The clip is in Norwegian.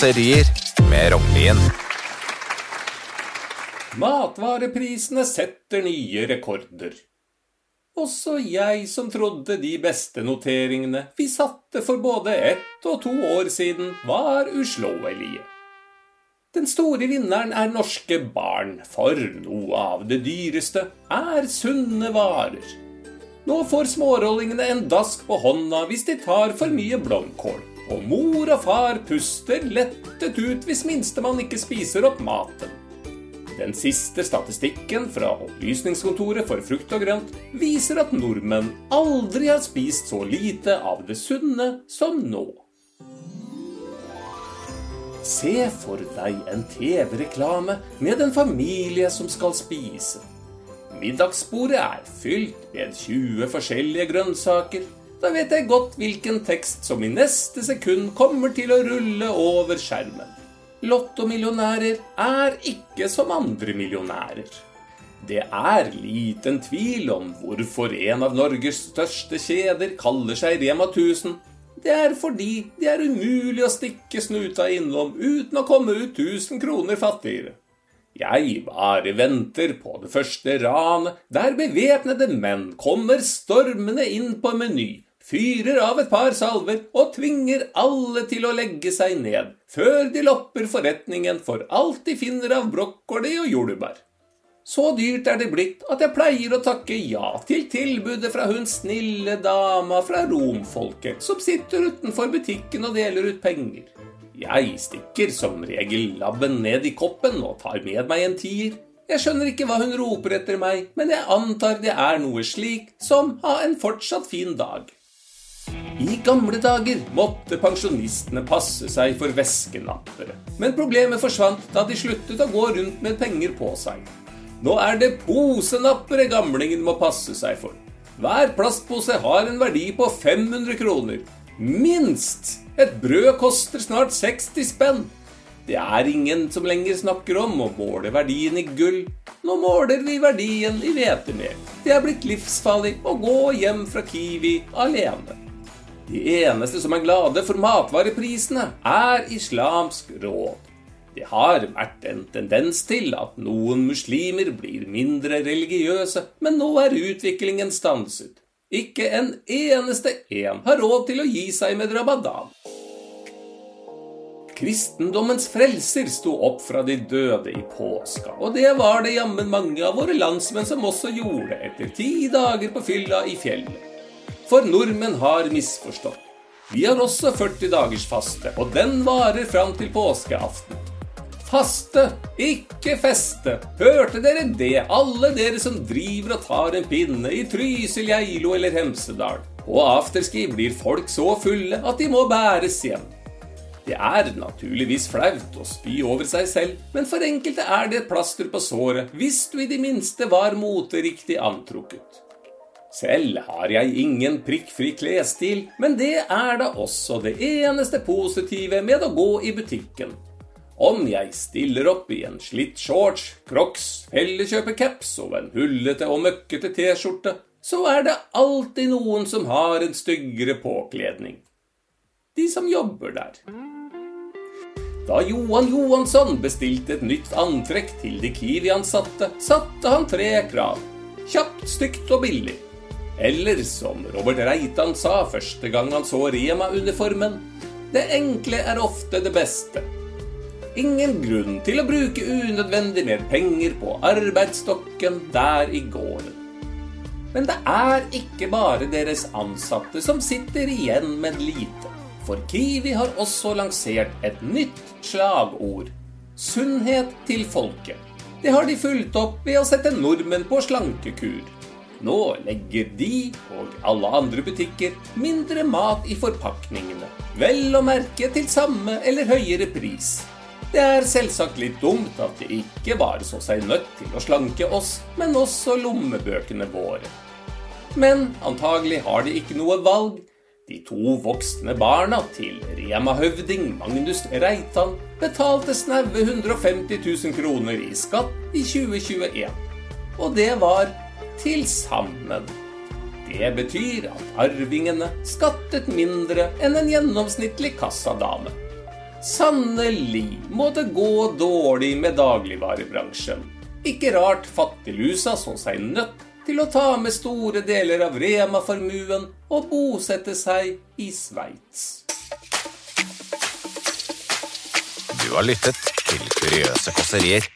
raserier med Rognlien. Matvareprisene setter nye rekorder. Også jeg som trodde de beste noteringene vi satte for både ett og to år siden, var uslåelige. Den store vinneren er norske barn, for noe av det dyreste er sunne varer. Nå får smårollingene en dask på hånda hvis de tar for mye blomkål, og mor og far puster lettet ut hvis minstemann ikke spiser opp maten. Den siste statistikken fra Opplysningskontoret for frukt og grønt viser at nordmenn aldri har spist så lite av det sunne som nå. Se for deg en TV-reklame med en familie som skal spise. Middagsbordet er fylt med 20 forskjellige grønnsaker. Da vet jeg godt hvilken tekst som i neste sekund kommer til å rulle over skjermen. Lottomillionærer er ikke som andre millionærer. Det er liten tvil om hvorfor en av Norges største kjeder kaller seg Rema 1000. Det er fordi det er umulig å stikke snuta innom uten å komme ut 1000 kroner fattigere. Jeg bare venter på det første ranet, der bevæpnede menn kommer stormende inn på Meny fyrer av et par salver og tvinger alle til å legge seg ned, før de lopper forretningen for alt de finner av brokkoli og jordbær. Så dyrt er det blitt at jeg pleier å takke ja til tilbudet fra hun snille dama fra romfolket som sitter utenfor butikken og deler ut penger. Jeg stikker som regel labben ned i koppen og tar med meg en tier. Jeg skjønner ikke hva hun roper etter meg, men jeg antar det er noe slik som ha en fortsatt fin dag. I gamle dager måtte pensjonistene passe seg for veskenappere. Men problemet forsvant da de sluttet å gå rundt med penger på seg. Nå er det posenappere gamlingen må passe seg for. Hver plastpose har en verdi på 500 kroner. Minst! Et brød koster snart 60 spenn. Det er ingen som lenger snakker om å måle verdien i gull. Nå måler vi verdien i hvetemel. Det er blitt livsfarlig å gå hjem fra Kiwi alene. De eneste som er glade for matvareprisene, er islamsk råd. Det har vært en tendens til at noen muslimer blir mindre religiøse, men nå er utviklingen stanset. Ikke en eneste en har råd til å gi seg med ramadan. Kristendommens frelser sto opp fra de døde i påska, og det var det jammen mange av våre landsmenn som også gjorde etter ti dager på fylla i fjellet. For nordmenn har misforstått. Vi har også 40 dagers faste, og den varer fram til påskeaften. Faste, ikke feste. Hørte dere det, alle dere som driver og tar en pinne i Trysil, Geilo eller Hemsedal? På afterski blir folk så fulle at de må bæres hjem. Det er naturligvis flaut å spy over seg selv, men for enkelte er det et plaster på såret hvis du i det minste var moteriktig antrukket. Selv har jeg ingen prikkfri klesstil, men det er da også det eneste positive med å gå i butikken. Om jeg stiller opp i en slitt shorts, crocs, fellekjøpercaps og en hullete og møkkete T-skjorte, så er det alltid noen som har en styggere påkledning. De som jobber der. Da Johan Johansson bestilte et nytt antrekk til de Kiwi-ansatte, satte han tre krav. Kjapt, stygt og billig. Eller som Robert Reitan sa første gang han så Rema-uniformen Det enkle er ofte det beste. Ingen grunn til å bruke unødvendig mer penger på arbeidsstokken der i gården. Men det er ikke bare deres ansatte som sitter igjen med lite. For Kiwi har også lansert et nytt slagord. Sunnhet til folket. Det har de fulgt opp ved å sette nordmenn på slankekur. Nå legger de, og alle andre butikker, mindre mat i forpakningene. Vel å merke til samme eller høyere pris. Det er selvsagt litt dumt at de ikke bare så seg nødt til å slanke oss, men også lommebøkene våre. Men antagelig har de ikke noe valg. De to voksne barna til Rema-høvding Magnus Reitan betalte snaue 150 000 kroner i skatt i 2021. Og det var til sammen. Det betyr at arvingene skattet mindre enn en gjennomsnittlig kassadame. Sannelig må det gå dårlig med dagligvarebransjen. Ikke rart fattiglusa så seg nødt til å ta med store deler av Rema-formuen og bosette seg i Sveits. Du har lyttet til Kuriøse kåserier